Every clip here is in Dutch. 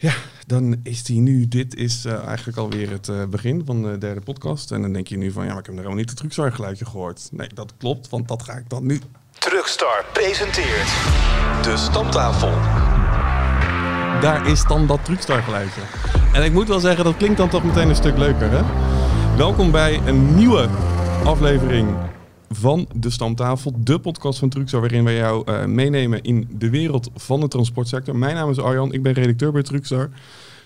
Ja, dan is die nu. Dit is uh, eigenlijk alweer het uh, begin van de derde podcast. En dan denk je nu van ja, maar ik heb nog helemaal niet het Truckstar geluidje gehoord. Nee, dat klopt, want dat ga ik dan nu. Truckstar presenteert de stamtafel. Daar is dan dat Truckstar geluidje. En ik moet wel zeggen, dat klinkt dan toch meteen een stuk leuker, hè? Welkom bij een nieuwe aflevering van de Stamtafel, de podcast van Truxar, waarin wij jou uh, meenemen in de wereld van de transportsector. Mijn naam is Arjan, ik ben redacteur bij Truxar.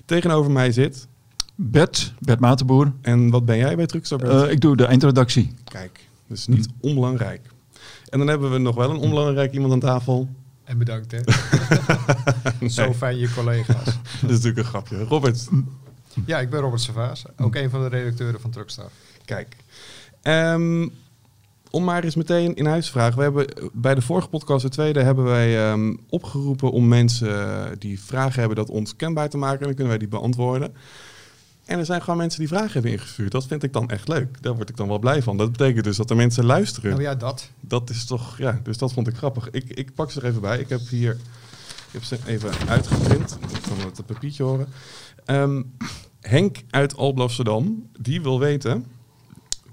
Tegenover mij zit... Bert, Bert Matenboer. En wat ben jij bij Truxar, uh, ik doe de eindredactie. Kijk, dus niet hm. onbelangrijk. En dan hebben we nog wel een onbelangrijk iemand aan tafel. En bedankt, hè. Zo fijn je collega's. dat is natuurlijk een grapje. Robert. Ja, ik ben Robert Savaas, ook een van de redacteuren van Truckstar. Kijk. Um, om maar eens meteen in huis te vragen. We hebben bij de vorige podcast, de tweede, hebben wij um, opgeroepen om mensen die vragen hebben dat ons kenbaar te maken. En dan kunnen wij die beantwoorden. En er zijn gewoon mensen die vragen hebben ingestuurd. Dat vind ik dan echt leuk. Daar word ik dan wel blij van. Dat betekent dus dat er mensen luisteren. Oh ja, dat. Dat is toch, ja, dus dat vond ik grappig. Ik, ik pak ze er even bij. Ik heb hier, ik heb ze even uitgeprint. Ik kan het papiertje horen. Um, Henk uit Alblasserdam, die wil weten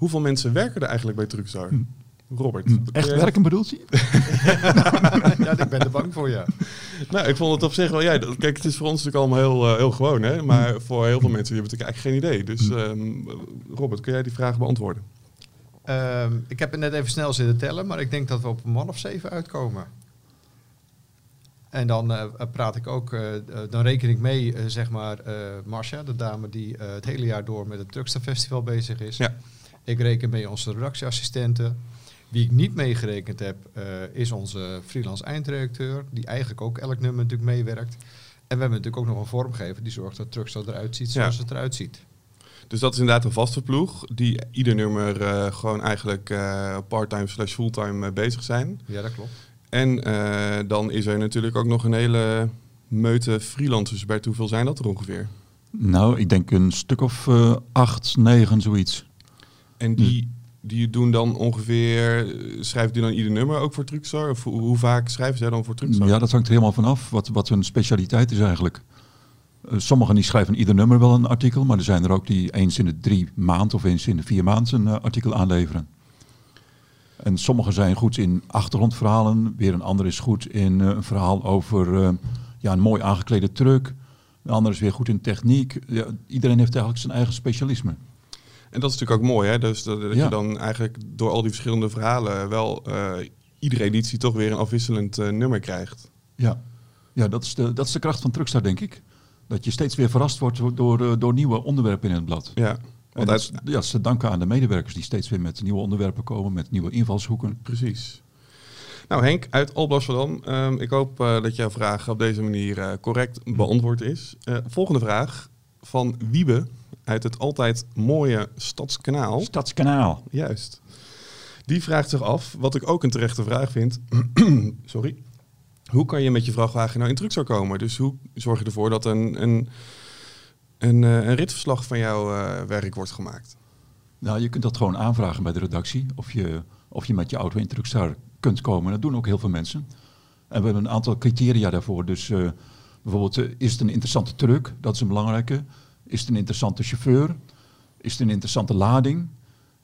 Hoeveel mensen werken er eigenlijk bij Truckstar? Hm. Robert. Hm. Echt werken bedoelt je? ja, ik ben er bang voor, ja. Nou, ik vond het op zich wel... Ja, kijk, het is voor ons natuurlijk allemaal heel, uh, heel gewoon, hè. Maar hm. voor heel veel mensen hebben natuurlijk eigenlijk geen idee. Dus um, Robert, kun jij die vraag beantwoorden? Um, ik heb het net even snel zitten tellen, maar ik denk dat we op een man of zeven uitkomen. En dan uh, praat ik ook, uh, dan reken ik mee, zeg maar, Marcia, de dame die het hele jaar door met het Truckster Festival bezig is. Ja. Ik reken mee onze redactieassistenten. Wie ik niet meegerekend heb, uh, is onze freelance eindredacteur, die eigenlijk ook elk nummer natuurlijk meewerkt. En we hebben natuurlijk ook nog een vormgever die zorgt dat Truckstar eruit ziet zoals het eruit ziet. Dus dat is inderdaad een vaste ploeg die ieder nummer uh, gewoon eigenlijk uh, parttime slash fulltime bezig zijn. Ja, dat klopt. En dan is er natuurlijk ook nog een hele meute freelancers. Bij hoeveel zijn dat er ongeveer? Nou, ik denk een stuk of acht, negen, zoiets. En die, die doen dan ongeveer, schrijven die dan ieder nummer ook voor Truckstar? Of hoe, vaak schrijven zij dan voor Truckstar? Ja, dat hangt er helemaal vanaf wat, wat hun specialiteit is eigenlijk. Uh, sommigen die schrijven ieder nummer wel een artikel, maar er zijn er ook die eens in de drie maanden of eens in de vier maanden een uh, artikel aanleveren. En sommigen zijn goed in achtergrondverhalen, weer een ander is goed in een verhaal over ja, een mooi aangeklede truck. De ander is weer goed in techniek. Iedereen heeft eigenlijk zijn eigen specialisme. En dat is natuurlijk ook mooi, hè? Dus dat, dat je dan eigenlijk door al die verschillende verhalen wel uh, iedere editie toch weer een afwisselend uh, nummer krijgt. Ja, ja dat, is de, dat is de kracht van Truckstar, denk ik. Dat je steeds weer verrast wordt door, uh, door nieuwe onderwerpen in het blad. Ja. Want dat, ja, ze danken aan de medewerkers die steeds weer met nieuwe onderwerpen komen, met nieuwe invalshoeken. Precies. Nou Henk, uit Alblasserdam. Um, ik hoop dat jouw vraag op deze manier correct beantwoord is. volgende vraag van Wiebe uit het altijd mooie Stadskanaal. Stadskanaal. Juist. Die vraagt zich af, wat ik ook een terechte vraag vind. Sorry. Hoe kan je met je vrachtwagen nou in druk zou komen? Dus hoe zorg je ervoor dat een, een, een, eh, een ritverslag van jouw uh, werk wordt gemaakt? Nou, je kunt dat gewoon aanvragen bij de redactie. Of je, of je met je auto in Truckstar kunt komen. Dat doen ook heel veel mensen. En we hebben een aantal criteria daarvoor. Dus uh, bijvoorbeeld, is het een interessante truck? Dat is een belangrijke. Is het een interessante chauffeur? Is het een interessante lading?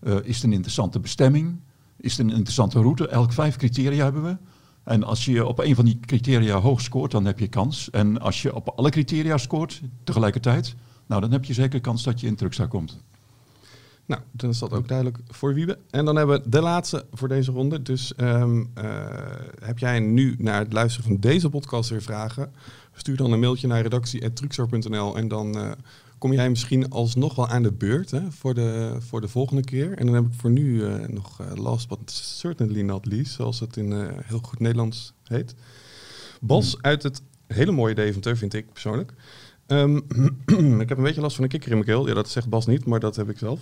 Uh, is het een interessante bestemming? Is het een interessante route? Elk vijf criteria hebben we. En als je op een van die criteria hoog scoort, dan heb je kans. En als je op alle criteria scoort tegelijkertijd, nou, dan heb je zeker kans dat je in Truckstar komt. Nou, dan is dat ook duidelijk voor Wiebe. En dan hebben we de laatste voor deze ronde. Dus um, uh, heb jij nu naar het luisteren van deze podcast weer vragen? Stuur dan een mailtje naar redactie.truxar.nl en dan uh, kom jij misschien alsnog wel aan de beurt hè, voor, de, voor de volgende keer. En dan heb ik voor nu uh, nog uh, last but certainly not least, zoals het in uh, heel goed Nederlands heet. Bas hmm. uit het hele mooie Deventer, vind ik persoonlijk. Um, ik heb een beetje last van een kikker in mijn keel. Ja, dat zegt Bas niet, maar dat heb ik zelf.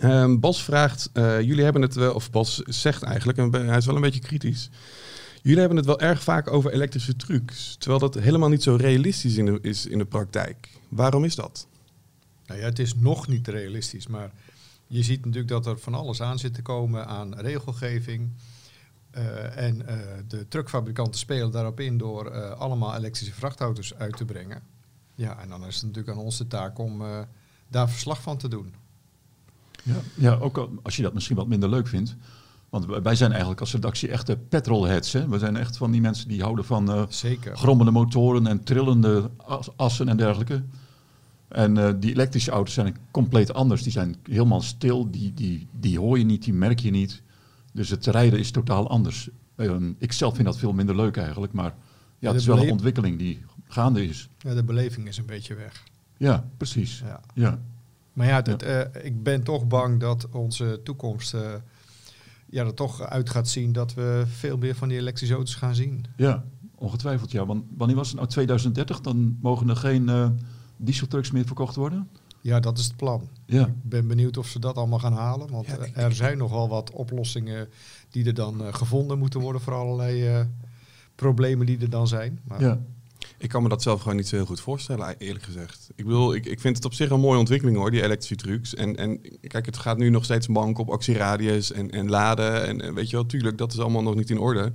Um, Bas vraagt, jullie hebben het wel, of Bas zegt eigenlijk, en hij is wel een beetje kritisch. Jullie hebben het wel erg vaak over elektrische trucs, terwijl dat helemaal niet zo realistisch in de, is in de praktijk. Waarom is dat? Nou ja, het is nog niet realistisch, maar je ziet natuurlijk dat er van alles aan zit te komen aan regelgeving. Uh, en uh, de truckfabrikanten spelen daarop in door uh, allemaal elektrische vrachtauto's uit te brengen. Ja, en dan is het natuurlijk aan ons de taak om eh, daar verslag van te doen. Ja, ja, ook al- als je dat misschien wat minder leuk vindt. Want wij- zijn eigenlijk als redactie echte petrolheads. Hè? We zijn echt van die mensen die houden van Zeker. grommende motoren en trillende as- assen en dergelijke. En eh, die elektrische auto's zijn compleet anders. Die zijn helemaal stil, die, die, die hoor je niet, die merk je niet. Dus het rijden is totaal anders. Eh, ik zelf vind dat veel minder leuk eigenlijk, maar ja, het is wel een ontwikkeling die gaande is. Ja, de beleving is een beetje weg. Ja, precies. Ja. Ja. Maar ja, eh, ik ben toch bang dat onze toekomst ja, er toch uit gaat zien dat we veel meer van die elektrische auto's gaan zien. Ja, ongetwijfeld ja. Want wanneer was het nou 2030? Dan mogen er geen eh dieseltrucks meer verkocht worden? Ja, dat is het plan. Ja, Ik ben benieuwd of ze dat allemaal gaan halen. Want Ja, eh, er zijn nogal wat oplossingen die er dan eh, gevonden moeten worden voor allerlei eh, problemen die er dan zijn. Maar ja. Ik kan me dat zelf gewoon niet zo heel goed voorstellen, eerlijk gezegd. Ik bedoel, ik, ik vind het op zich een mooie ontwikkeling hoor, die elektrische trucks. En, en kijk, het gaat nu nog steeds bank op actieradius en, en laden. En, en weet je wel, tuurlijk, dat is allemaal nog niet in orde.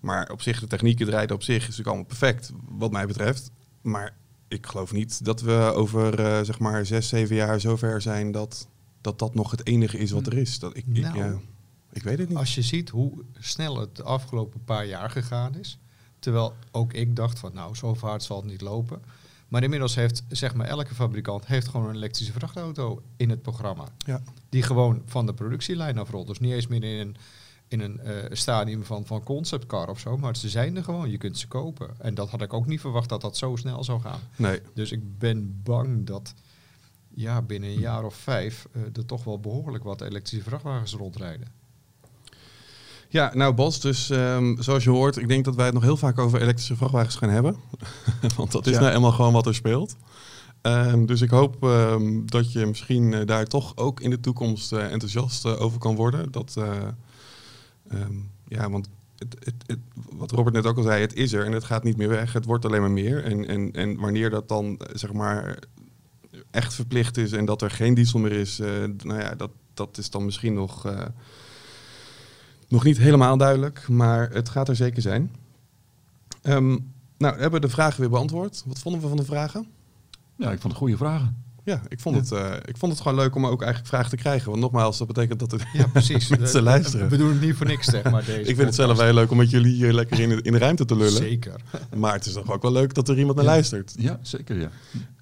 Maar op zich, de techniek, het rijden op zich is natuurlijk allemaal perfect, wat mij betreft. Maar ik geloof niet dat we over, eh, zeg maar, zes, zeven jaar zover zijn dat, dat dat nog het enige is wat er is. Dat, ik, ik, Nou. ja, ik weet het niet. Als je ziet hoe snel het de afgelopen paar jaar gegaan is. Terwijl ook ik dacht van nou, zo vaart zal het niet lopen. Maar inmiddels heeft zeg maar elke fabrikant heeft gewoon een elektrische vrachtauto in het programma. Ja. Die gewoon van de productielijn afrolt. Dus niet eens meer in een, in een eh, stadium van, van conceptcar of zo. Maar ze zijn er gewoon. Je kunt ze kopen. En dat had ik ook niet verwacht dat dat zo snel zou gaan. Nee, Dus ik ben bang dat ja, binnen een jaar of vijf eh, er toch wel behoorlijk wat elektrische vrachtwagens rondrijden. Ja, nou Bas, dus ehm, zoals je hoort, ik denk dat wij het nog heel vaak over elektrische vrachtwagens gaan hebben. Want dat is Ja. nou eenmaal gewoon wat er speelt. Ehm, dus ik hoop ehm, dat je misschien eh, daar toch ook in de toekomst eh, enthousiast eh, over kan worden. Dat, ja, want het, het, het, wat Robert net ook al zei, het is er en het gaat niet meer weg. Het wordt alleen maar meer. En, en, en wanneer dat dan, zeg maar, echt verplicht is en dat er geen diesel meer is, nou ja, dat, dat is dan misschien nog... nog niet helemaal duidelijk, maar het gaat er zeker zijn. Ehm, nou, we hebben de vragen weer beantwoord. Wat vonden we van de vragen? ja, ik vond het goede vragen. Ja, ik vond, Het, eh, ik vond het gewoon leuk om ook eigenlijk vragen te krijgen. Want nogmaals, dat betekent dat het... Ja, precies. Mensen Eh, luisteren. We doen het niet voor niks, zeg maar. Deze ik vind het zelf wel heel leuk om met jullie hier lekker in de, in de ruimte te lullen. Zeker. Maar het is toch ook wel leuk dat er iemand naar Ja. luistert. Ja, zeker ja.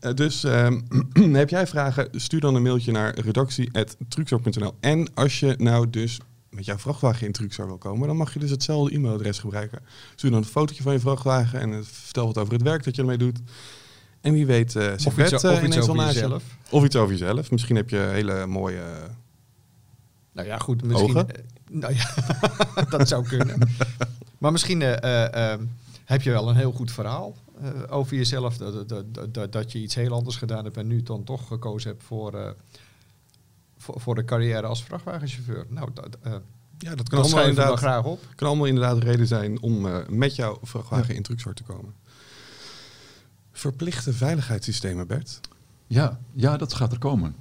Eh, dus ehm, heb jij vragen, stuur dan een mailtje naar redactie.truxor.nl. En als je nou dus met jouw vrachtwagen in Truxor wil komen, dan mag je dus hetzelfde e-mailadres gebruiken. Stuur dan een fotootje van je vrachtwagen en eh, vertel wat over het werk dat je ermee doet. En wie weet, uh, Of iets, of iets over jezelf. Of iets over jezelf. Misschien heb je hele mooie... Nou ja, goed. Misschien, Ogen? eh, nou ja, dat zou kunnen. Maar misschien eh, eh, eh, heb je wel een heel goed verhaal eh, over jezelf. Dat, dat, dat, dat, je iets heel anders gedaan hebt en nu dan toch gekozen hebt voor, eh, voor, voor de carrière als vrachtwagenchauffeur. Nou, dat, eh, Ja, dat kan dat allemaal, inderdaad, graag op. kan allemaal inderdaad reden zijn om eh, met jouw vrachtwagen in Truxor te komen. Verplichte veiligheidssystemen, Bert. Ja, ja, dat gaat er komen.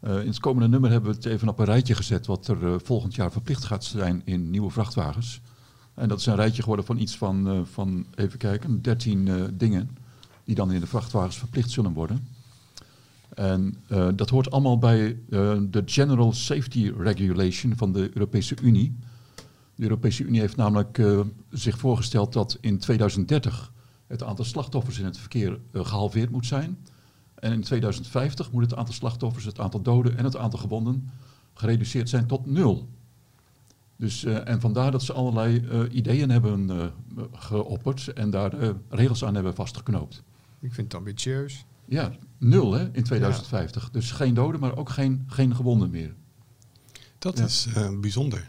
Eh, in het komende nummer hebben we het even op een rijtje gezet wat er eh, volgend jaar verplicht gaat zijn in nieuwe vrachtwagens. En dat is een rijtje geworden van iets van, eh, van even kijken, 13 eh, dingen die dan in de vrachtwagens verplicht zullen worden. En eh, dat hoort allemaal bij eh, de General Safety Regulation van de Europese Unie. De Europese Unie heeft namelijk eh, zich voorgesteld dat in 2030 het aantal slachtoffers in het verkeer eh, gehalveerd moet zijn. En in 2050 moet het aantal slachtoffers, het aantal doden en het aantal gewonden gereduceerd zijn tot nul. Dus, en vandaar dat ze allerlei ideeën hebben geopperd en daar regels aan hebben vastgeknoopt. Ik vind het ambitieus. Ja, nul hè, in 2050. Dus geen doden, maar ook geen, geen gewonden meer. Dat Ja. is eh, bijzonder.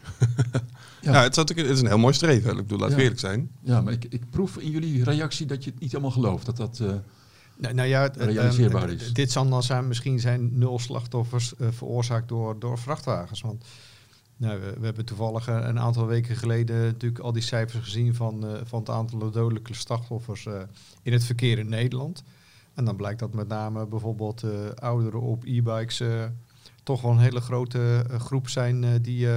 Ja. Ja. het, is het is een heel mooi streven. Ik bedoel, laten we Ja. eerlijk zijn. Ja, maar ik, ik proef in jullie reactie dat je het niet helemaal gelooft. Dat dat, eh, Nou, nou ja, het- het, Realiseerbaar ehm, is. Dit zal dan zijn, misschien zijn nul slachtoffers eh, veroorzaakt door, door vrachtwagens. Want nou, we, we hebben toevallig een aantal weken geleden natuurlijk al die cijfers gezien van, eh, van het aantal dodelijke slachtoffers eh, in het verkeer in Nederland. En dan blijkt dat met name bijvoorbeeld eh, ouderen op e-bikes eh, toch wel een hele grote eh, groep zijn eh, die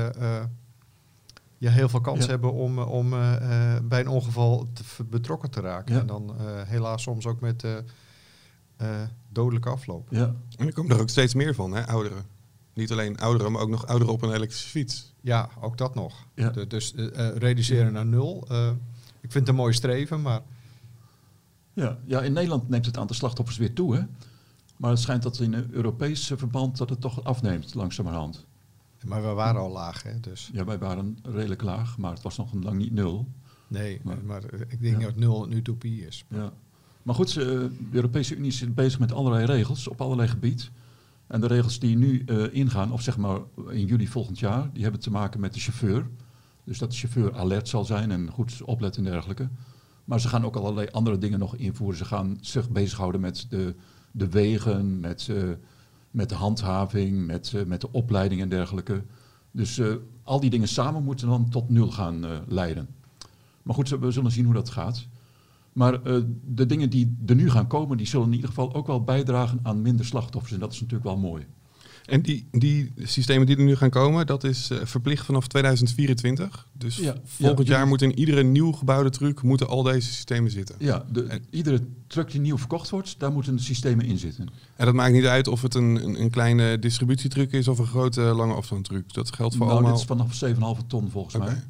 ja, heel veel kans Ja. hebben om, om eh, eh, bij een ongeval te, betrokken te raken. Ja. En dan eh, helaas soms ook met, eh, eh, dodelijke afloop. Ja, En er komen er ook steeds meer van, hè, ouderen. Niet alleen ouderen, maar ook nog ouderen op een elektrische fiets. Ja, ook dat nog. Ja. De- dus reduceren naar nul. eh, ik vind het een mooi streven, maar ja. ja, in Nederland neemt het aantal slachtoffers weer toe. Hè? Maar het schijnt dat in een Europees verband dat het toch afneemt, langzamerhand. Maar we waren al laag, hè? Dus Ja, wij waren redelijk laag, maar het was nog lang niet nul. nee, Maar- maar, maar ik denk Ja. dat nul een utopie is. Ja. Maar goed, de Europese Unie is bezig met allerlei regels op allerlei gebied. En de regels die nu eh, ingaan, of zeg maar in juli volgend jaar, die hebben te maken met de chauffeur. Dus dat de chauffeur alert zal zijn en goed opletten en dergelijke. Maar ze gaan ook allerlei andere dingen nog invoeren. Ze gaan zich bezighouden met de, de wegen, met, eh, met de handhaving, met, eh, met de opleiding en dergelijke. Dus eh, al die dingen samen moeten dan tot nul gaan leiden. Maar goed, we zullen zien hoe dat gaat. Maar de dingen die er nu gaan komen, die zullen in ieder geval ook wel bijdragen aan minder slachtoffers. En dat is natuurlijk wel mooi. En die, die systemen die er nu gaan komen, dat is eh, verplicht vanaf 2024. Dus Ja, volgend ja, jaar die- moet in iedere nieuw gebouwde truck moeten al deze systemen zitten. Ja, de, En- iedere truck die nieuw verkocht wordt, daar moeten systemen in zitten. En dat maakt niet uit of het een, een, een kleine distributietruck is of een grote lange afstandtruck. Dat geldt voor nou, allemaal. dit is vanaf 7,5 ton volgens mij.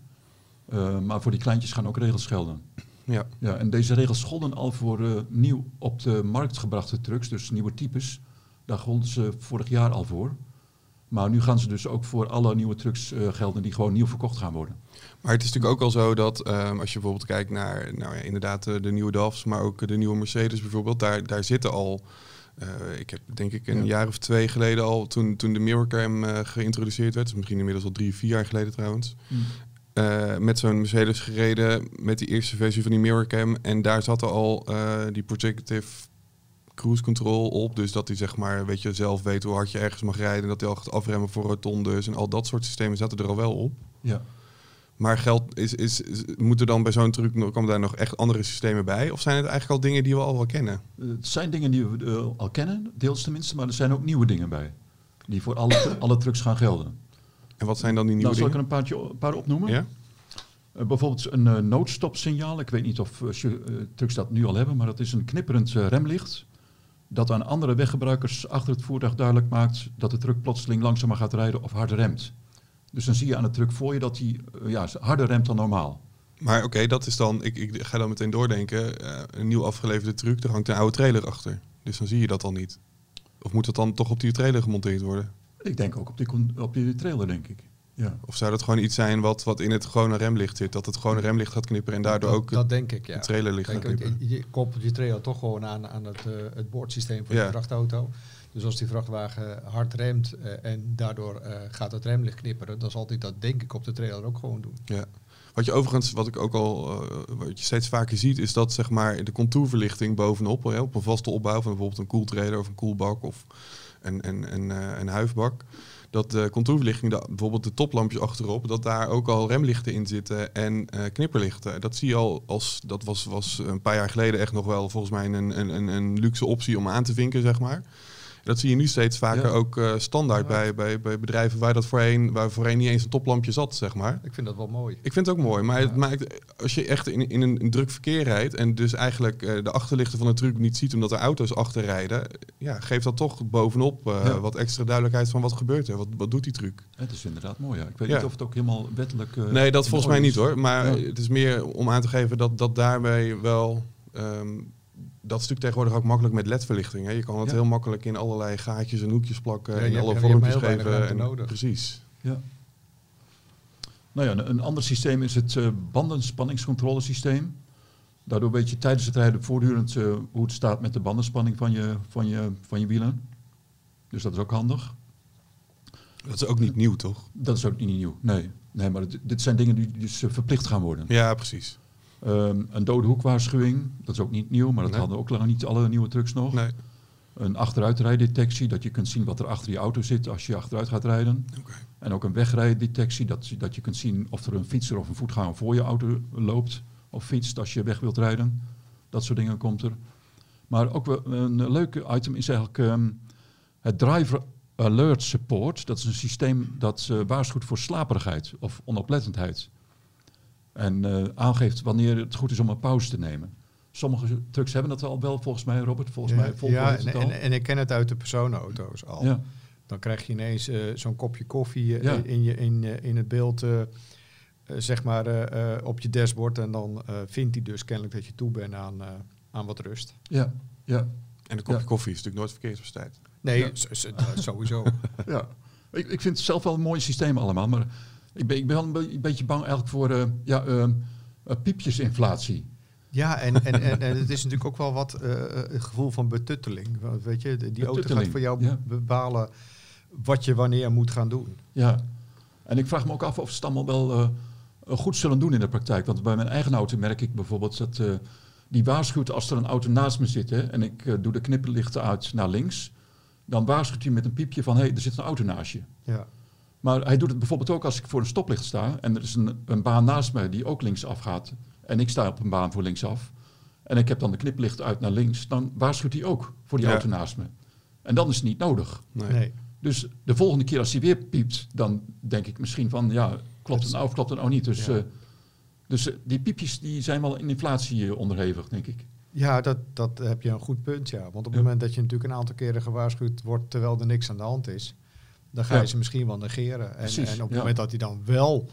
Eh, maar voor die kleintjes gaan ook regels gelden. Ja. Ja, en deze regels golden al voor eh, nieuw op de markt gebrachte trucks, dus nieuwe types. Daar golden ze vorig jaar al voor. Maar nu gaan ze dus ook voor alle nieuwe trucks eh, gelden die gewoon nieuw verkocht gaan worden. Maar het is natuurlijk ook al zo dat ehm, als je bijvoorbeeld kijkt naar nou ja, inderdaad de, de nieuwe DAF's, maar ook de nieuwe Mercedes bijvoorbeeld, daar, daar zitten al, eh, ik heb denk ik een Ja. jaar of twee geleden al, toen, toen de Mirrorcam eh, geïntroduceerd werd, dus misschien inmiddels al drie, vier jaar geleden trouwens, eh, met zo'n Mercedes gereden met die eerste versie van die Mirrorcam. En daar zat al eh, die projective cruise control op. Dus dat hij zeg maar, weet je, zelf weet hoe hard je ergens mag rijden. En dat hij al gaat afremmen voor rotondes. En al dat soort systemen zaten er al wel op. Ja. Maar geld is, is, is, moet er dan bij zo'n truc nog, komen daar nog echt andere systemen bij? Of zijn het eigenlijk al dingen die we al wel kennen? Het zijn dingen die we eh, al kennen, deels tenminste, maar er zijn ook nieuwe dingen bij. Die voor alle, alle trucks gaan gelden. En wat zijn dan die nieuwe Nou, zal ik er dingen? een paar opnoemen? Ja? Eh, bijvoorbeeld een eh, noodstopsignaal. Ik weet niet of eh, trucks dat nu al hebben, maar dat is een knipperend remlicht. Dat aan andere weggebruikers achter het voertuig duidelijk maakt dat de truck plotseling langzamer gaat rijden of harder remt. Dus dan zie je aan de truck voor je dat hij eh, ja, harder remt dan normaal. Maar oké, dat is dan, ik, ik ga dan meteen doordenken, eh, een nieuw afgeleverde truc, er hangt een oude trailer achter. Dus dan zie je dat al niet. Of moet dat dan toch op die trailer gemonteerd worden? Ik denk ook op die, op die trailer, denk ik. Ja. Of zou dat gewoon iets zijn wat, wat in het gewone remlicht zit? Dat het gewone remlicht gaat knipperen en daardoor dat, ook dat denk ik, ja. het trailerlicht gaat Kijk, knipperen? je, je koppelt je trailer toch gewoon aan, aan het, eh, het boordsysteem van Ja. de vrachtauto. Dus als die vrachtwagen hard remt eh, en daardoor eh, gaat het remlicht knipperen, dan zal hij dat denk ik op de trailer ook gewoon doen. Ja. Wat je overigens, wat ik ook al, wat je steeds vaker ziet, is dat zeg maar de contourverlichting bovenop, hè, op een vaste opbouw van bijvoorbeeld een koeltrailer of een koelbak of een, een, een, een huifbak, dat de contourverlichting, bijvoorbeeld de toplampjes achterop, dat daar ook al remlichten in zitten en eh, knipperlichten. Dat zie je al als, dat was, was een paar jaar geleden echt nog wel volgens mij een, een, een, een luxe optie om aan te vinken, zeg maar. Dat zie je nu steeds vaker Ja. ook eh, standaard bij, bij, bij bedrijven waar dat voorheen, waar voorheen niet eens een toplampje zat, zeg maar. Ik vind dat wel mooi. Ik vind het ook mooi, maar het maakt, als je echt in, in een, druk verkeer rijdt en dus eigenlijk eh, de achterlichten van de truck niet ziet omdat er auto's achter rijden, ja, geeft dat toch bovenop eh, Ja. wat extra duidelijkheid van wat gebeurt er, wat, wat doet die truc. Het is inderdaad mooi, ja. Ik weet Ja. niet of het ook helemaal wettelijk... eh, nee, dat volgens mij niet hoor, maar Ja. het is meer om aan te geven dat, dat daarmee wel, ehm, dat is natuurlijk tegenwoordig ook makkelijk met ledverlichting. Hè. Je kan het Ja. heel makkelijk in allerlei gaatjes en hoekjes plakken Ja, en alle vormpjes geven. ruimte En, nodig. Precies. Ja. Nou ja, een, een ander systeem is het eh bandenspanningscontrolesysteem. Daardoor weet je tijdens het rijden voortdurend eh, hoe het staat met de bandenspanning van je, van, je, van je wielen. Dus dat is ook handig. Dat is ook niet nieuw, toch? Dat is ook niet nieuw. Nee, nee maar dit, dit zijn dingen die dus eh, verplicht gaan worden. Ja, precies. Ehm, een dode hoekwaarschuwing, dat is ook niet nieuw, maar dat Nee. hadden ook lang niet alle nieuwe trucks nog. Nee. Een achteruitrijdetectie, dat je kunt zien wat er achter je auto zit als je achteruit gaat rijden. En ook een wegrijdetectie, dat, dat je kunt zien of er een fietser of een voetganger voor je auto loopt of fietst als je weg wilt rijden. Dat soort dingen komt er. Maar ook wel een leuke item is eigenlijk ehm, het Driver Alert Support. Dat is een systeem dat eh, waarschuwt voor slaperigheid of onoplettendheid. En eh, aangeeft wanneer het goed is om een pauze te nemen. Sommige trucks hebben dat al wel, volgens mij, Robert. Volgens mij, ja en, al. en, en ik ken het uit de personenauto's al. ja, Dan krijg je ineens eh, zo'n kopje koffie eh, Ja. in, je, in, eh, in het beeld, zeg maar, eh, eh, op je dashboard. En dan eh, vindt hij dus kennelijk dat je toe bent aan, aan wat rust. ja, ja, En een kopje Ja. koffie is natuurlijk nooit verkeersbestijd. Nee, Ja. s- s- eh, sowieso. ja. Ik, ik vind het zelf wel een mooi systeem allemaal, maar ik ben, ik ben wel een, be- een beetje bang eigenlijk voor eh, ja, ehm, eh, piepjesinflatie. Ja, en, en, en, en het is natuurlijk ook wel wat eh, het gevoel van betutteling. Want Weet je, die auto gaat voor jou ja. bepalen wat je wanneer moet gaan doen. Ja, en ik vraag me ook af of ze het allemaal wel eh, eh, goed zullen doen in de praktijk. Want bij mijn eigen auto merk ik bijvoorbeeld dat eh, die waarschuwt als er een auto naast me zit hè, en ik eh, doe de knipperlichten uit naar links. Dan waarschuwt hij met een piepje van hé, hey, er zit een auto naast je. Ja. Maar hij doet het bijvoorbeeld ook als ik voor een stoplicht sta en er is een, een baan naast me die ook linksaf gaat. En ik sta op een baan voor linksaf. En ik heb dan de kniplicht uit naar links. Dan waarschuwt hij ook voor die Ja. auto naast me. En dan is het niet nodig. Nee. Nee. Dus de volgende keer als hij weer piept, dan denk ik misschien van ja, klopt het nou of klopt het nou niet. Dus, Ja. eh, dus eh, die piepjes die zijn wel in inflatie eh, onderhevig, denk ik. Ja, dat, dat heb je een goed punt, ja. Want op het Ja. moment dat je natuurlijk een aantal keren gewaarschuwd wordt terwijl er niks aan de hand is, dan ga je Ja. ze misschien wel negeren. En, Precies, en op het ja. moment dat hij dan wel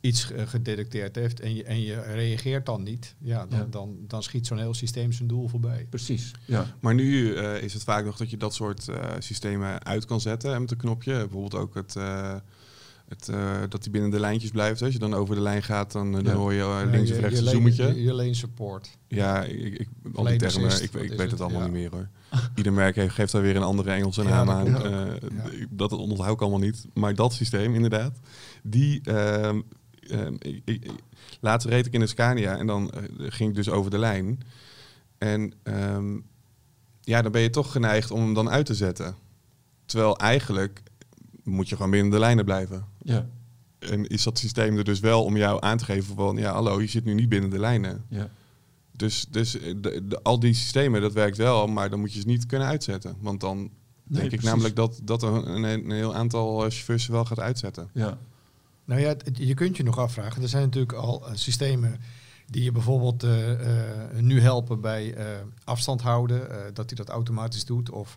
iets eh, gedetecteerd heeft en je, en je reageert dan niet, ja, dan, Ja. Dan, dan schiet zo'n heel systeem zijn doel voorbij. Precies, ja. Maar nu eh, is het vaak nog dat je dat soort eh, systemen uit kan zetten met een knopje. Bijvoorbeeld ook het, eh, het, eh, dat die binnen de lijntjes blijft. Als je dan over de lijn gaat, dan, dan Ja. hoor je Ja, links je- of rechts je een lane- zoometje. Je, je lane support. Ja, ik, ik, al die termen, assist, ik, ik weet het het? allemaal Ja. niet meer hoor. Ieder merk heeft, geeft daar weer een andere Engelse Ja, naam dat aan. klopt. Eh, Ja. d- Dat onthoud ik allemaal niet. Maar dat systeem inderdaad, die... ehm, ehm, ik, ik, laatst reed ik in een Scania en dan eh, ging ik dus over de lijn. En ehm, ja, dan ben je toch geneigd om hem dan uit te zetten. Terwijl eigenlijk moet je gewoon binnen de lijnen blijven. ja, En is dat systeem er dus wel om jou aan te geven van... ja, hallo, je zit nu niet binnen de lijnen. ja. Dus, dus eh, de, de- al die systemen, dat werkt wel, maar dan moet je ze niet kunnen uitzetten. Want dan denk ik namelijk dat, dat een, een, een heel aantal eh, chauffeurs ze wel gaat uitzetten. Ja, Nou ja, je kunt je nog afvragen. Er zijn natuurlijk al eh, systemen die je bijvoorbeeld eh, eh, nu helpen bij eh, afstand houden, eh, dat hij dat automatisch doet. Of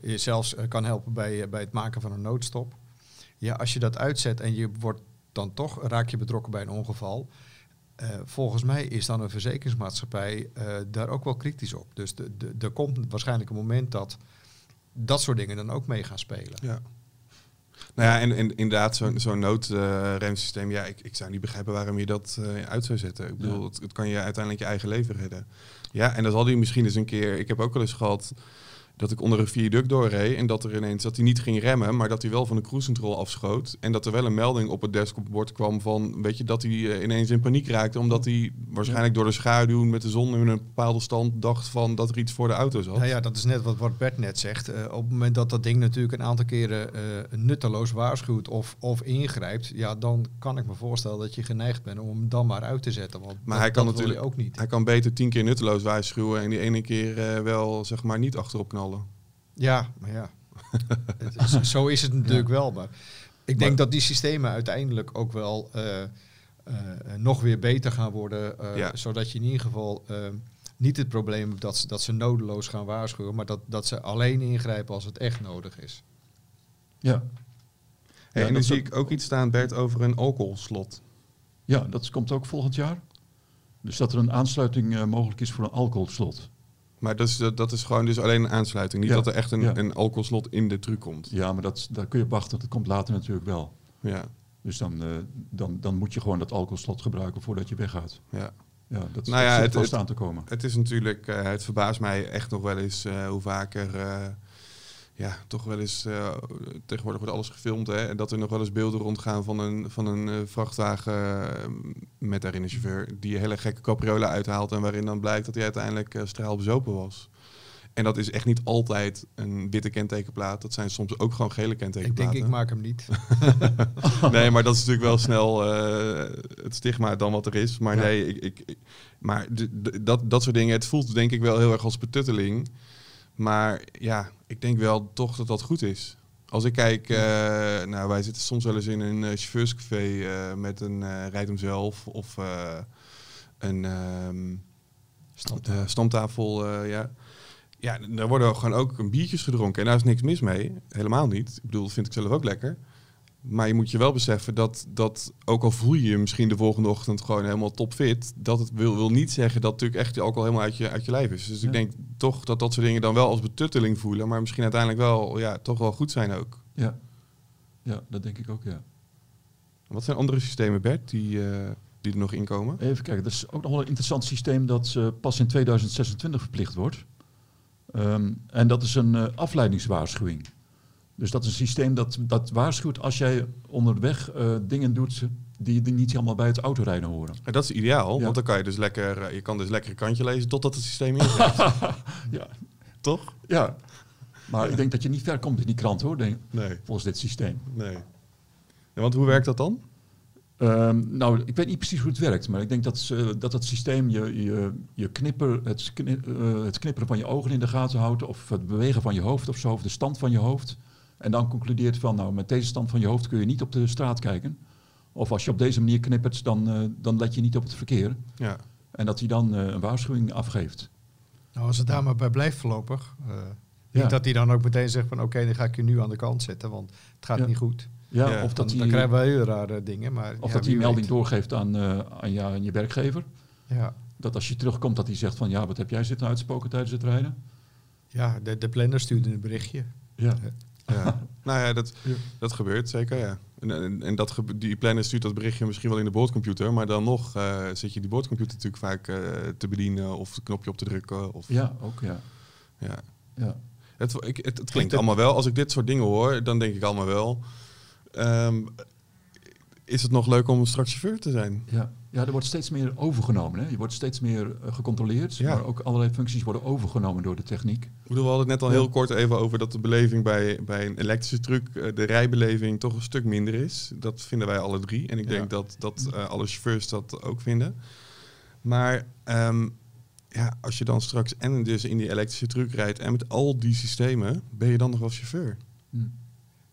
je zelfs kan helpen bij, bij het maken van een noodstop. Ja, als je dat uitzet en je wordt dan toch, raak je betrokken bij een ongeval. Eh, volgens mij is dan een verzekeringsmaatschappij eh, daar ook wel kritisch op. Dus er komt waarschijnlijk een moment dat dat soort dingen dan ook mee gaan spelen. Ja. Nou ja, en, en inderdaad, zo'n zo'n noodremsysteem, ja, ik, ik zou niet begrijpen waarom je dat eh, uit zou zetten. Ik bedoel, Ja. het, het kan je uiteindelijk je eigen leven redden. Ja, en dan zal hij misschien eens een keer, ik heb ook wel eens gehad dat ik onder een viaduct doorreed en dat er ineens, dat hij niet ging remmen, maar dat hij wel van de cruise control afschoot. En dat er wel een melding op het desktopbord kwam van, weet je, dat hij eh, ineens in paniek raakte, omdat hij waarschijnlijk door de schaduw met de zon in een bepaalde stand dacht van dat er iets voor de auto zat. Nou ja, dat is net wat, wat Bert net zegt. Eh, op het moment dat dat ding natuurlijk een aantal keren eh, nutteloos waarschuwt of, of ingrijpt, ja, dan kan ik me voorstellen dat je geneigd bent om hem dan maar uit te zetten. Want Maar dat, hij kan natuurlijk- ook niet. Hij kan beter tien keer nutteloos waarschuwen en die ene keer wel, zeg maar, niet achterop knallen. Ja, maar ja. Het is- zo is het natuurlijk wel. Maar ik denk Maar- dat die systemen uiteindelijk ook wel eh, eh, nog weer beter gaan worden. eh, Ja. Zodat je in ieder geval eh, niet het probleem hebt dat ze, dat ze nodeloos gaan waarschuwen, maar dat, dat ze alleen ingrijpen als het echt nodig is. ja. Hey, Ja, en nu dat zie ik ook iets staan, Bert, over een alcoholslot. ja, dat komt ook volgend jaar. Dus dat er een aansluiting eh, mogelijk is voor een alcoholslot. Maar dat is, dat is gewoon dus alleen een aansluiting. Niet Ja, dat er echt een, ja. een alcoholslot in de truc komt. Ja, maar dat, daar kun je op wachten. Dat komt later natuurlijk wel. Ja, Dus dan, eh, dan, dan moet je gewoon dat alcoholslot gebruiken voordat je weggaat. ja. Ja, dat, Nou dat het- vast het- aan te komen. Het is natuurlijk, eh, het verbaast mij echt nog wel eens eh, hoe vaker, ja, toch wel eens, eh, tegenwoordig wordt alles gefilmd, hè, en dat er nog wel eens beelden rondgaan van een, van een eh, vrachtwagen eh, met daarin een chauffeur die een hele gekke capriola uithaalt en waarin dan blijkt dat hij uiteindelijk straalbezopen was. En dat is echt niet altijd een witte kentekenplaat. Dat zijn soms ook gewoon gele Ik kentekenplaten. denk, ik maak hem niet. nee, maar dat is natuurlijk wel snel het stigma dan wat er is. Maar Ja. nee, ik, ik, ik- maar dat, dat soort dingen, het voelt denk ik wel heel erg als betutteling. Maar ja, ik denk wel toch dat dat goed is. Als ik kijk, eh, nou wij zitten soms wel eens in een eh, chauffeurscafé eh, met een uh, rijd hem zelf of een, ehm, eh, stamtafel, eh, ja. Ja, daar worden gewoon ook biertjes gedronken. En daar is niks mis mee. Helemaal niet. Ik bedoel, dat vind ik zelf ook lekker. Maar je moet je wel beseffen dat, dat ook al voel je je misschien de volgende ochtend gewoon helemaal topfit, dat het wil, wil niet zeggen dat natuurlijk echt die alcohol helemaal uit je, uit je lijf is. Dus Ja. ik denk toch dat dat soort dingen dan wel als betutteling voelen, maar misschien uiteindelijk wel, ja, toch wel goed zijn ook. Ja. ja, dat denk ik ook, ja. Wat zijn andere systemen, Bert, die, eh, die er nog inkomen? Even kijken, dat is ook nog wel een interessant systeem dat eh, pas in 2026 verplicht wordt. Ehm, en dat is een eh, afleidingswaarschuwing. Dus dat is een systeem dat, dat waarschuwt als jij onderweg eh, dingen doet die, die niet helemaal bij het autorijden horen. En dat is ideaal, Ja. want dan kan je dus lekker, eh, je kan dus lekker een kantje lezen totdat het systeem ingaat. Ja, Toch? ja. Maar ik denk dat je niet ver komt in die krant hoor, denk, Nee, volgens dit systeem. nee. Ja, want hoe werkt dat dan? Ehm, nou, ik weet niet precies hoe het werkt, maar ik denk dat, ze- dat het systeem je, je, je knipper, het, eh, het knipperen van je ogen in de gaten houdt, of het bewegen van je hoofd of zo, of de stand van je hoofd. En dan concludeert van, nou, met deze stand van je hoofd kun je niet op de straat kijken. Of als je op deze manier knippert, dan, eh, dan let je niet op het verkeer. Ja. En dat hij dan eh, een waarschuwing afgeeft. Nou, als het daar maar bij blijft voorlopig. eh, Ja. Niet dat hij dan ook meteen zegt van oké, dan ga ik je nu aan de kant zetten, want het gaat Ja. niet goed. Ja, Ja, of Dan, dat dan krijgen hij, we hele rare dingen. Maar, of ja, dat hij een melding weet. doorgeeft aan, eh, aan, je, aan je werkgever. Ja, Dat als je terugkomt, dat hij zegt van, ja, wat heb jij zitten uitspoken tijdens het rijden? ja de, de planner stuurde een berichtje. Ja, Ja. nou ja, dat, dat gebeurt zeker, ja. En, en, en dat die planner stuurt dat berichtje misschien wel in de boordcomputer, maar dan nog eh, zit je die boordcomputer natuurlijk vaak eh, te bedienen of het knopje op te drukken. Of, ja ook, ja. ja. ja. Het, ik, het, het klinkt allemaal wel, als ik dit soort dingen hoor, dan denk ik allemaal wel, ehm, is het nog leuk om straks chauffeur te zijn? Ja. ja, er wordt steeds meer overgenomen. Hè? Je wordt steeds meer eh, gecontroleerd, Ja. maar ook allerlei functies worden overgenomen door de techniek. Ik bedoel, we hadden het net al Ja. heel kort even over dat de beleving bij, bij een elektrische truck, eh, de rijbeleving, toch een stuk minder is. Dat vinden wij alle drie. En ik Ja. denk dat, dat eh, alle chauffeurs dat ook vinden. Maar ehm, ja, als je dan straks en dus in die elektrische truck rijdt en met al die systemen, ben je dan nog wel chauffeur? Hm.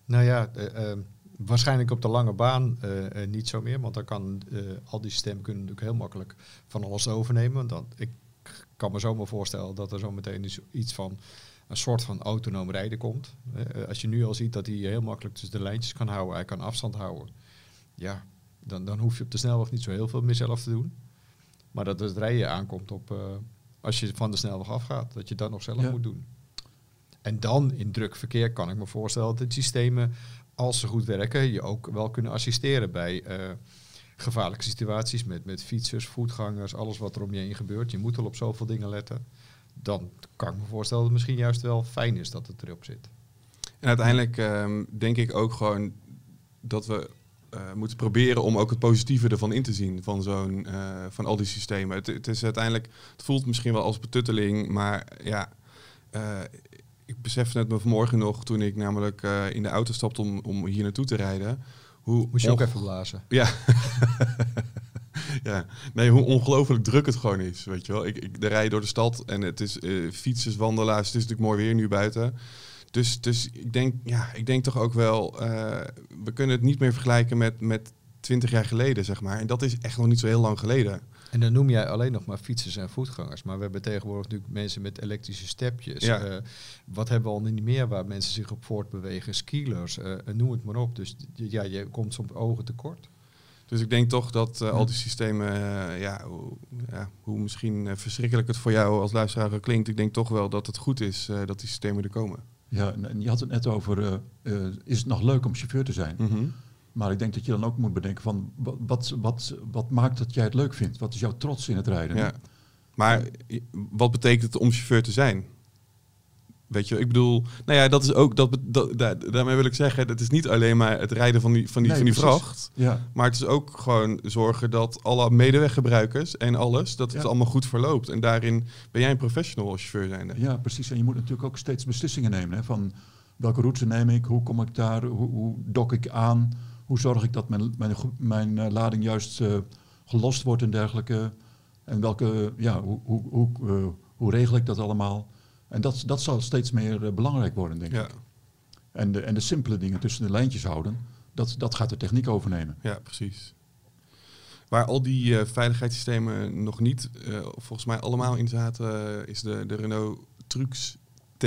Nou ja, eh, eh, waarschijnlijk op de lange baan eh, eh, niet zo meer. Want dan kan eh, al die systemen kunnen natuurlijk heel makkelijk van alles overnemen. Want dan, ik kan me zomaar voorstellen dat er zo meteen iets- iets van een soort van autonoom rijden komt. Als je nu al ziet dat hij heel makkelijk tussen de lijntjes kan houden, hij kan afstand houden. Ja, dan, dan hoef je op de snelweg niet zo heel veel meer zelf te doen. Maar dat het rijden aankomt op als je van de snelweg afgaat, dat je dat nog zelf Ja. moet doen. En dan in druk verkeer kan ik me voorstellen dat de systemen, als ze goed werken, je ook wel kunnen assisteren bij eh, gevaarlijke situaties met, met fietsers, voetgangers, alles wat er om je heen gebeurt. Je moet al op zoveel dingen letten. Dan kan ik me voorstellen dat het misschien juist wel fijn is dat het erop zit. En uiteindelijk ehm, denk ik ook gewoon dat we eh, moeten proberen om ook het positieve ervan in te zien van zo'n eh, van al die systemen. Het, het is uiteindelijk, het voelt misschien wel als betutteling, maar ja, ik besefte het me vanmorgen nog toen ik namelijk eh, in de auto stapte om, om hier naartoe te rijden. Hoe Moest je ook even blazen. Ja. ja, nee, hoe ongelooflijk druk het gewoon is, weet je wel. Ik, ik rij door de stad en het is eh, fietsers, wandelaars, het is natuurlijk mooi weer nu buiten. Dus, dus ik, denk, ja, ik denk toch ook wel, eh, we kunnen het niet meer vergelijken met, met 20 jaar geleden, zeg maar. En dat is echt nog niet zo heel lang geleden. En dan noem jij alleen nog maar fietsers en voetgangers. Maar we hebben tegenwoordig natuurlijk mensen met elektrische stepjes. Ja. Eh, wat hebben we al niet meer waar mensen zich op voortbewegen? Skielers, eh, noem het maar op. Dus ja, je komt soms ogen tekort. Dus ik denk toch dat eh, al die systemen, eh, ja, hoe, ja, hoe misschien eh, verschrikkelijk het voor jou als luisteraar klinkt, ik denk toch wel dat het goed is eh, dat die systemen er komen. Ja, en- je had het net over, eh, eh, is het nog leuk om chauffeur te zijn? Mhm. Maar ik denk dat je dan ook moet bedenken van, wat, wat, wat, maakt dat jij het leuk vindt? Wat is jouw trots in het rijden? Ja. Maar wat betekent het om chauffeur te zijn? Weet je, ik bedoel, nou ja, dat is ook, dat, dat, da- daarmee wil ik zeggen, het is niet alleen maar het rijden van die, van die, Nee, van die precies. vracht. Ja, Maar het is ook gewoon zorgen dat alle medeweggebruikers en alles, dat het Ja. allemaal goed verloopt. En daarin ben jij een professional als chauffeur zijnde. ja, precies. En je moet natuurlijk ook steeds beslissingen nemen. Hè, van welke route neem ik? Hoe kom ik daar? Hoe, hoe dok ik aan? Hoe zorg ik dat mijn, mijn, mijn eh, lading juist eh, gelost wordt en dergelijke? En welke, ja, hoe, hoe, hoe, eh, hoe regel ik dat allemaal? En dat, dat zal steeds meer belangrijk worden, denk Ja, ik. En de, en de simpele dingen tussen de lijntjes houden, dat, dat gaat de techniek overnemen. ja precies. Waar al die veiligheidssystemen nog niet, volgens mij allemaal in zaten, is de, de Renault Trux T.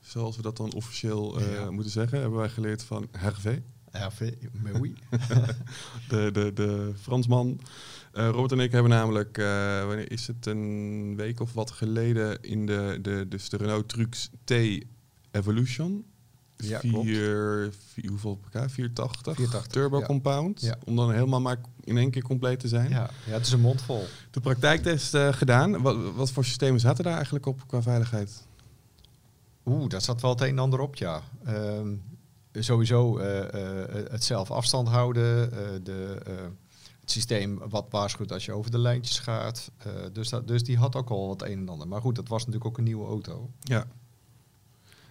Zoals we dat dan officieel Ja. moeten zeggen, hebben wij geleerd van Hervé. Ja, ve- mais oui. de, de, de Fransman. Eh, Robert en ik hebben namelijk, eh, wanneer is het, een week of wat geleden in de, de, dus de Renault Trux T Evolution. Ja, vier, vier- hoeveel pk? 480? 480, Turbo ja. compound. Ja. Om dan helemaal maar in één keer compleet te zijn. Ja, ja, het is een mond vol. De praktijktest eh, gedaan. Wat, wat voor systemen zaten daar eigenlijk op qua veiligheid? Oeh, daar zat wel het een en ander op, ja. Ehm, sowieso eh, eh, het zelf afstand houden, eh, de, eh, het systeem wat waarschuwt als je over de lijntjes gaat. Eh, dus, dat, dus die had ook al wat een en ander. Maar goed, dat was natuurlijk ook een nieuwe auto. Ja.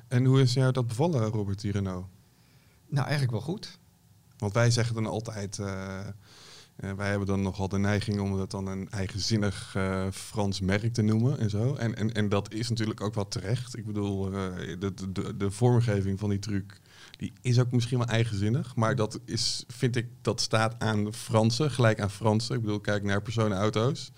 En hoe is jou dat bevallen, Robert, die Renault? Nou, eigenlijk wel goed. Want wij zeggen dan altijd, eh, eh, wij hebben dan nogal de neiging om het dan een eigenzinnig eh, Frans merk te noemen en zo. En, en, en dat is natuurlijk ook wel terecht. Ik bedoel, eh, de, de, de, de vormgeving van die truc, die is ook misschien wel eigenzinnig. Maar dat is, vind ik, dat staat aan Fransen, gelijk aan Fransen. Ik bedoel, kijk naar personenauto's.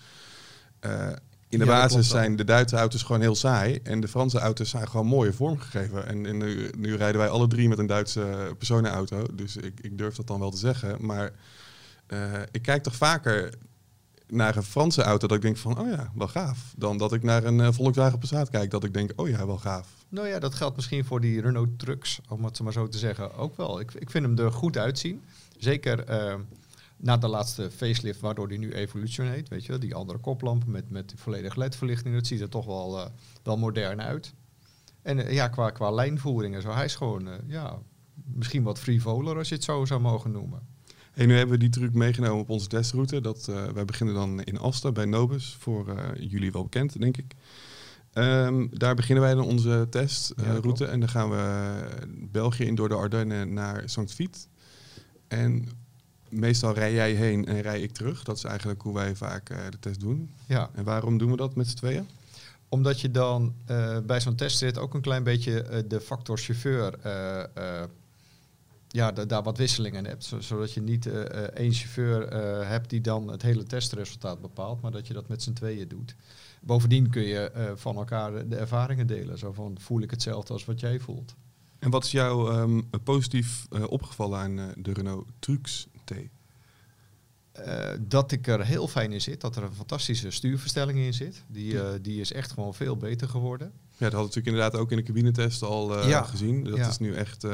Eh, in de Ja, basis zijn de Duitse auto's gewoon heel saai. En de Franse auto's zijn gewoon mooie vormgegeven. En, en nu, nu rijden wij alle drie met een Duitse personenauto. Dus ik, ik durf dat dan wel te zeggen. Maar eh, ik kijk toch vaker naar een Franse auto dat ik denk van, oh ja, wel gaaf. Dan dat ik naar een eh, Volkswagen Passat kijk dat ik denk, oh ja, wel gaaf. Nou ja, dat geldt misschien voor die Renault Trucks, om het maar zo te zeggen, ook wel. Ik, ik vind hem er goed uitzien. Zeker eh, na de laatste facelift, waardoor die nu Evolution heet. Weet je, die andere koplampen met, met die volledige LED-verlichting. Dat ziet er toch wel, eh, wel modern uit. En eh, ja, qua, qua lijnvoering en zo, hij is gewoon, ja, misschien wat frivoler als je het zo zou mogen noemen. Hey, nu hebben we die truc meegenomen op onze testroute. Dat, eh, wij beginnen dan in Asten bij Nobus, voor eh, jullie wel bekend, denk ik. Ehm, daar beginnen wij dan onze testroute. en dan gaan we België in door de Ardennen naar Sankt Vith. En meestal rij jij heen en rij ik terug. Dat is eigenlijk hoe wij vaak eh, de test doen. Ja, En waarom doen we dat met z'n tweeën? Omdat je dan bij zo'n testrit ook een klein beetje de factor chauffeur, ja, da- daar wat wisselingen in hebt. Zo- zodat je niet eh, eh, één chauffeur eh, hebt die dan het hele testresultaat bepaalt, maar dat je dat met z'n tweeën doet. Bovendien kun je van elkaar de ervaringen delen. Zo van, voel ik hetzelfde als wat jij voelt? En wat is jou ehm, positief opgevallen aan de Renault Trux T? Dat ik er heel fijn in zit, dat er een fantastische stuurverstelling in zit. Die, die is echt gewoon veel beter geworden. Ja, dat hadden we natuurlijk inderdaad ook in de cabinetest al Ja. gezien. Dat Ja. is nu echt,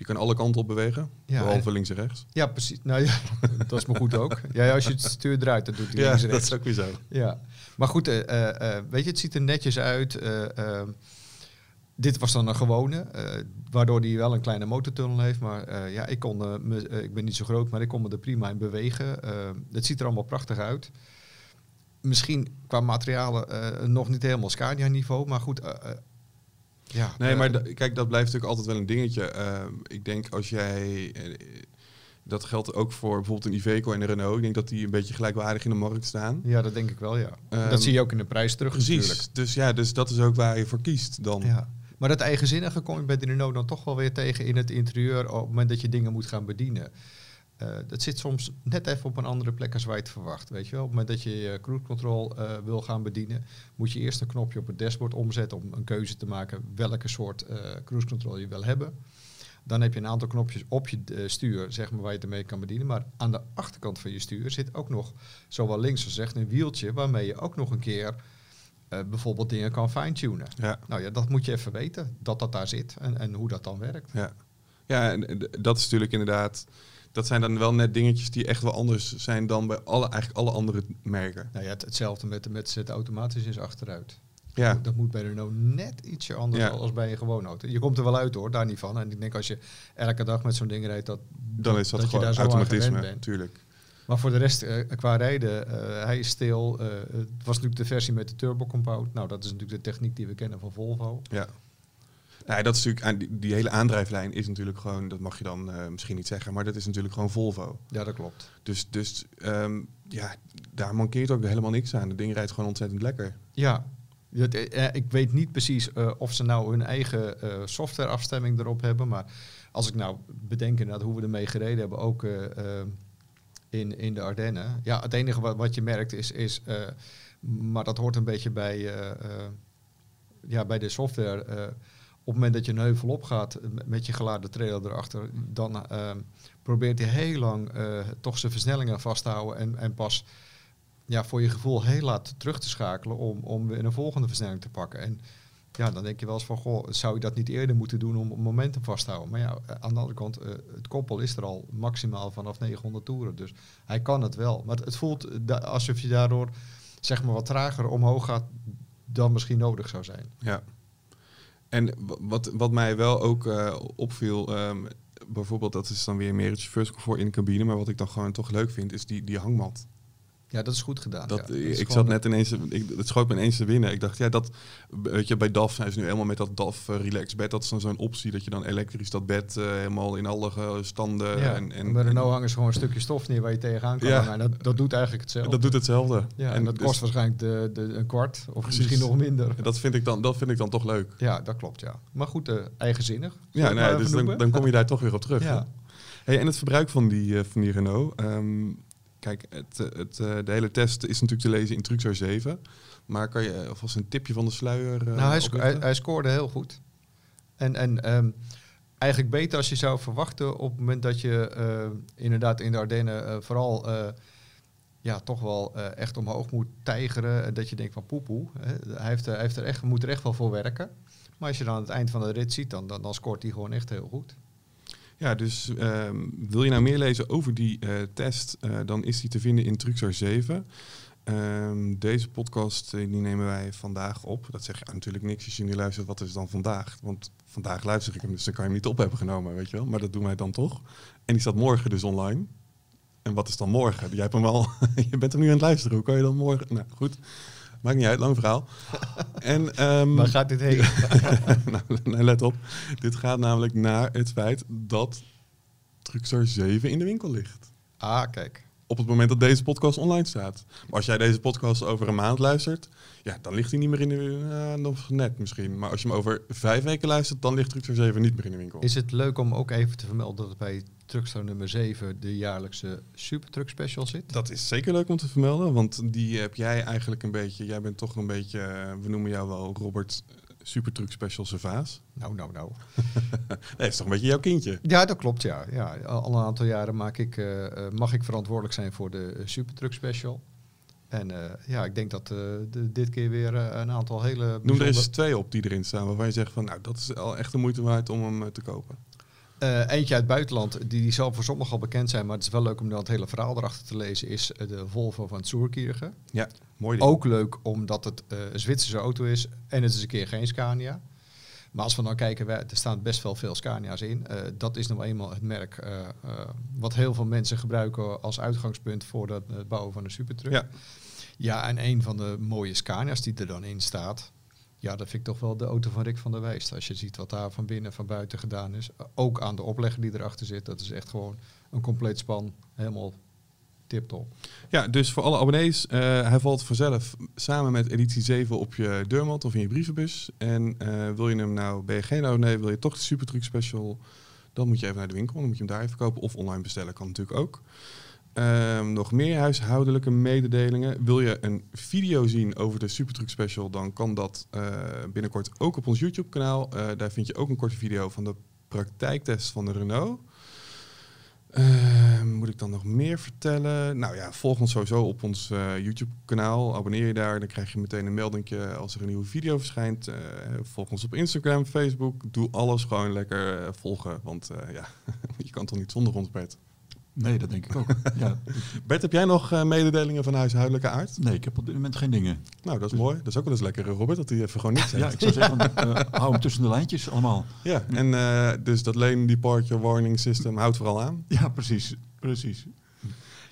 die kan alle kanten op bewegen. Ja, behalve en- links en rechts. Ja, precies. Nou ja, dat is maar goed ook. Ja, als je het stuur draait, dan doet hij links en dat rechts. is ook weer zo. Ja, maar goed, eh, eh, eh, weet je, het ziet er netjes uit. eh, eh, dit was dan een gewone, waardoor die wel een kleine motortunnel heeft. Maar ja, ik, kon, me, ik ben niet zo groot, maar ik kon me er prima in bewegen. Het ziet er allemaal prachtig uit. Misschien qua materialen nog niet helemaal Scania-niveau, maar goed. Ja, Nee, eh, maar kijk, dat blijft natuurlijk altijd wel een dingetje. Eh, ik denk als jij... eh, dat geldt ook voor bijvoorbeeld een Iveco en een Renault. Ik denk dat die een beetje gelijkwaardig in de markt staan. Ja, dat denk ik wel, ja. Ehm, dat zie je ook in de prijs terug natuurlijk. Precies. Dus ja, dus dat is ook waar je voor kiest dan. Ja. Maar dat eigenzinnige kom je bij de Renault dan toch wel weer tegen in het interieur op het moment dat je dingen moet gaan bedienen. Eh, dat zit soms net even op een andere plek als waar je het verwacht. Weet je wel? Op het moment dat je je cruise control eh, wil gaan bedienen, moet je eerst een knopje op het dashboard omzetten om een keuze te maken welke soort eh, cruise control je wil hebben. Dan heb je een aantal knopjes op je stuur, zeg maar, waar je het ermee kan bedienen. Maar aan de achterkant van je stuur zit ook nog, zowel links als rechts, een wieltje waarmee je ook nog een keer bijvoorbeeld dingen kan fine-tunen. Ja. Nou ja, dat moet je even weten, dat dat daar zit en, en hoe dat dan werkt. Ja, ja en dat is natuurlijk inderdaad... Dat zijn dan wel net dingetjes die echt wel anders zijn dan bij alle, eigenlijk alle andere merken. Nou ja, het, hetzelfde met, met zetten automatisch is achteruit. Ja, Dat moet bij Renault net ietsje anders Ja. als bij een gewone auto. Je komt er wel uit hoor, daar niet van. En ik denk als je elke dag met zo'n ding rijdt, dat, dan is dat, je gewoon daar zo aan automatisme, natuurlijk. Maar voor de rest, eh, qua rijden, eh, hij is stil. Eh, het was natuurlijk de versie met de turbo compound. Nou, dat is natuurlijk de techniek die we kennen van Volvo. Ja. Nou, dat is natuurlijk, die, die hele aandrijflijn is natuurlijk gewoon, dat mag je dan eh, misschien niet zeggen, maar dat is natuurlijk gewoon Volvo. Ja, dat klopt. Dus, dus ehm, ja, daar mankeert ook helemaal niks aan. Het ding rijdt gewoon ontzettend lekker. Ja, het, eh, ik weet niet precies eh, of ze nou hun eigen eh, softwareafstemming erop hebben. Maar als ik nou bedenk inderdaad hoe we ermee gereden hebben, ook eh, eh, in, in de Ardennen. Ja, het enige wat, wat je merkt is, is eh, maar dat hoort een beetje bij, eh, eh, ja, bij de software. Op het moment dat je een heuvel opgaat eh, met- je geladen trailer erachter, dan eh, probeert hij heel lang eh, toch zijn versnellingen vast te houden en, en pas ja, voor je gevoel heel laat terug te schakelen om, om weer een volgende versnelling te pakken. En ja, dan denk je wel eens van, goh, zou je dat niet eerder moeten doen om momentum vast te houden? Maar ja, eh, aan de andere kant, het koppel is er al maximaal vanaf 900 toeren. Dus hij kan het wel. Maar het, voelt da- alsof je daardoor zeg maar wat trager omhoog gaat dan misschien nodig zou zijn. Ja. En wat, wat mij wel ook eh, opviel, ehm, bijvoorbeeld dat is dan weer meer het chauffeurscomfort in de cabine, maar wat ik dan gewoon toch leuk vind, is die, die hangmat. Ja, dat is goed gedaan. Dat, ja. Ik zat net ineens, ik, het schoot me ineens te winnen. Ik dacht, ja, dat, weet je, bij DAF zijn ze nu helemaal met dat DAF eh, relax bed. Dat is dan zo'n optie dat je dan elektrisch dat bed eh, helemaal in alle standen Ja, en, en, en bij Renault hangen ze gewoon een stukje stof neer waar je tegenaan kan Ja. hangen. En dat, dat doet eigenlijk hetzelfde. dat doet hetzelfde. ja, en dat dus- kost waarschijnlijk de, de, een kwart of Precies. misschien nog minder. en dat vind ik dan, dat vind ik dan toch leuk. Ja, dat klopt, ja. Maar goed, eh, eigenzinnig. Ja, nee, maar dus dan, dan kom je daar toch weer op terug. Ja. Hey, en het verbruik van die, van die Renault. ehm, kijk, het, eh, het, eh, de hele test is natuurlijk te lezen in Truxar 7. Maar kan je alvast een tipje van de sluier eh, nou, hij, sco- hij, hij scoorde heel goed. En, en ehm, eigenlijk beter als je zou verwachten op het moment dat je eh, inderdaad in de Ardennen eh, vooral eh, ja, toch wel echt omhoog moet tijgeren. En dat je denkt van poepoe. Hij, heeft, hij heeft er echt, moet er echt wel voor werken. Maar als je dan aan het eind van de rit ziet, dan, dan, dan scoort hij gewoon echt heel goed. Ja, dus ehm, wil je nou meer lezen over die eh, test, eh, dan is die te vinden in Truxar 7. Ehm, deze podcast eh, die nemen wij vandaag op. Dat zeg je natuurlijk niks als je nu luistert, wat is dan vandaag? Want vandaag luister ik hem, dus dan kan je hem niet op hebben genomen, weet je wel. Maar dat doen wij dan toch. En die staat morgen dus online. En wat is dan morgen? Jij hebt hem al, je bent hem nu aan het luisteren. Hoe kan je dan morgen? Nou goed, maakt niet uit, lang verhaal. en, ehm, Waar gaat dit heen? nou, nou, let op. Dit gaat namelijk naar het feit dat Truxar 7 in de winkel ligt. ah, kijk. Op het moment dat deze podcast online staat. Maar als jij deze podcast over een maand luistert, ja, dan ligt hij niet meer in de uh, nog net misschien. Maar als je hem over vijf weken luistert, dan ligt Truxar 7 niet meer in de winkel. Is het leuk om ook even te vermelden dat bij Truckstar nummer 7 de jaarlijkse Supertruck Special zit? Dat is zeker leuk om te vermelden, want die heb jij eigenlijk een beetje. Jij bent toch een beetje, eh, we noemen jou wel Robert eh, Supertruck Special Servaas. Nou, nou, nou. Nee, dat is toch een beetje jouw kindje. Ja, dat klopt, ja. ja al een aantal jaren maak ik, eh, eh, mag ik verantwoordelijk zijn voor de eh, Supertruck Special. En ja, ik denk dat de- dit keer weer een aantal hele Noem er eens twee op die erin staan, waarvan je zegt van, nou, dat is al echt de moeite waard om hem te kopen. Eh, eentje uit het buitenland, die, die zal voor sommigen al bekend zijn, maar het is wel leuk om dan het hele verhaal erachter te lezen, is eh, de Volvo van Zurkirchen. Ja, mooi ding. Ook leuk omdat het eh, een Zwitserse auto is en het is een keer geen Scania. Maar als we dan kijken, wij- er staan best wel veel Scania's in. Dat is nou eenmaal het merk wat heel veel mensen gebruiken als uitgangspunt voor dat, het bouwen van een supertruck. Ja. ja, en een van de mooie Scania's die er dan in staat, ja, dat vind ik toch wel de auto van Rick van der Wijst. Als je ziet wat daar van binnen en van buiten gedaan is. Ook aan de oplegger die erachter zit. Dat is echt gewoon een compleet span. Helemaal tip-top. Ja, dus voor alle abonnees, eh, hij valt vanzelf samen met editie 7 op je deurmat of in je brievenbus. En eh, wil je hem nou, ben je geen abonnee, wil je toch de Supertruck Special, dan moet je even naar de winkel, dan moet je hem daar even kopen. Of online bestellen, kan natuurlijk ook. Ehm, nog meer huishoudelijke mededelingen. Wil je een video zien over de Supertruck Special, dan kan dat eh, binnenkort ook op ons YouTube kanaal. Eh, daar vind je ook een korte video van de praktijktest van de Renault. Ehm, moet ik dan nog meer vertellen? Nou ja, volg ons sowieso op ons eh, YouTube-kanaal. Abonneer je daar, dan krijg je meteen een melding als er een nieuwe video verschijnt. Volg ons op Instagram, Facebook. Doe alles gewoon lekker volgen, want ja, je kan toch niet zonder ons, Bert? Nee, dat denk ik ook. ja. Bert, heb jij nog eh, mededelingen van huishoudelijke aard? Nee, ik heb op dit moment geen dingen. Nou, dat is mooi. Dat is ook wel eens lekker, Robert, dat hij even gewoon niks zegt. Ja, ik zou zeggen, eh, hou hem tussen de lijntjes allemaal. Ja, en eh, dus dat lane departure warning system houdt vooral aan. Ja, precies. precies.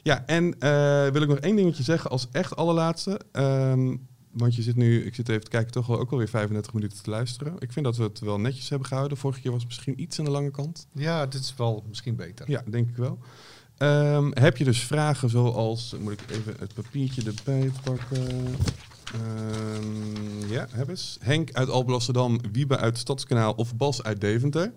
Ja, en eh, wil ik nog één dingetje zeggen als echt allerlaatste. Ehm, want je zit nu, ik zit even te kijken, toch wel ook alweer 35 minuten te luisteren. Ik vind dat we het wel netjes hebben gehouden. Vorige keer was het misschien iets aan de lange kant. Ja, dit is wel misschien beter. Ja, denk ik wel. Ehm, heb je dus vragen zoals, moet ik even het papiertje erbij pakken. Ehm, ja, heb eens. Henk uit Alblasserdam, Wiebe uit Stadskanaal of Bas uit Deventer.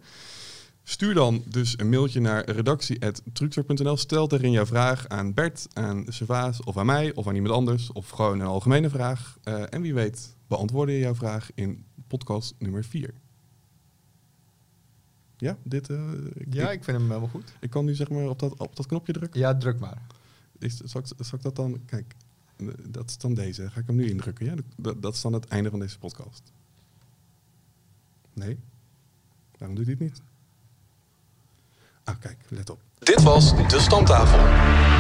Stuur dan dus een mailtje naar redactie.truxer.nl. Stel daarin jouw vraag aan Bert, aan Servaas of aan mij of aan iemand anders. Of gewoon een algemene vraag. Eh, en wie weet beantwoorden je jouw vraag in podcast nummer 4. Ja, dit, eh, ik, Ja, ik, ik vind hem helemaal goed. ik kan nu zeg maar op dat, op dat knopje drukken. Ja, druk maar. Is, zal, ik, zal ik dat dan... Kijk, dat is dan deze. Ga ik hem nu indrukken? Ja, dat, dat is dan het einde van deze podcast. Nee? Waarom doet hij het niet? Ah, kijk, let op. Dit was de Stamtafel.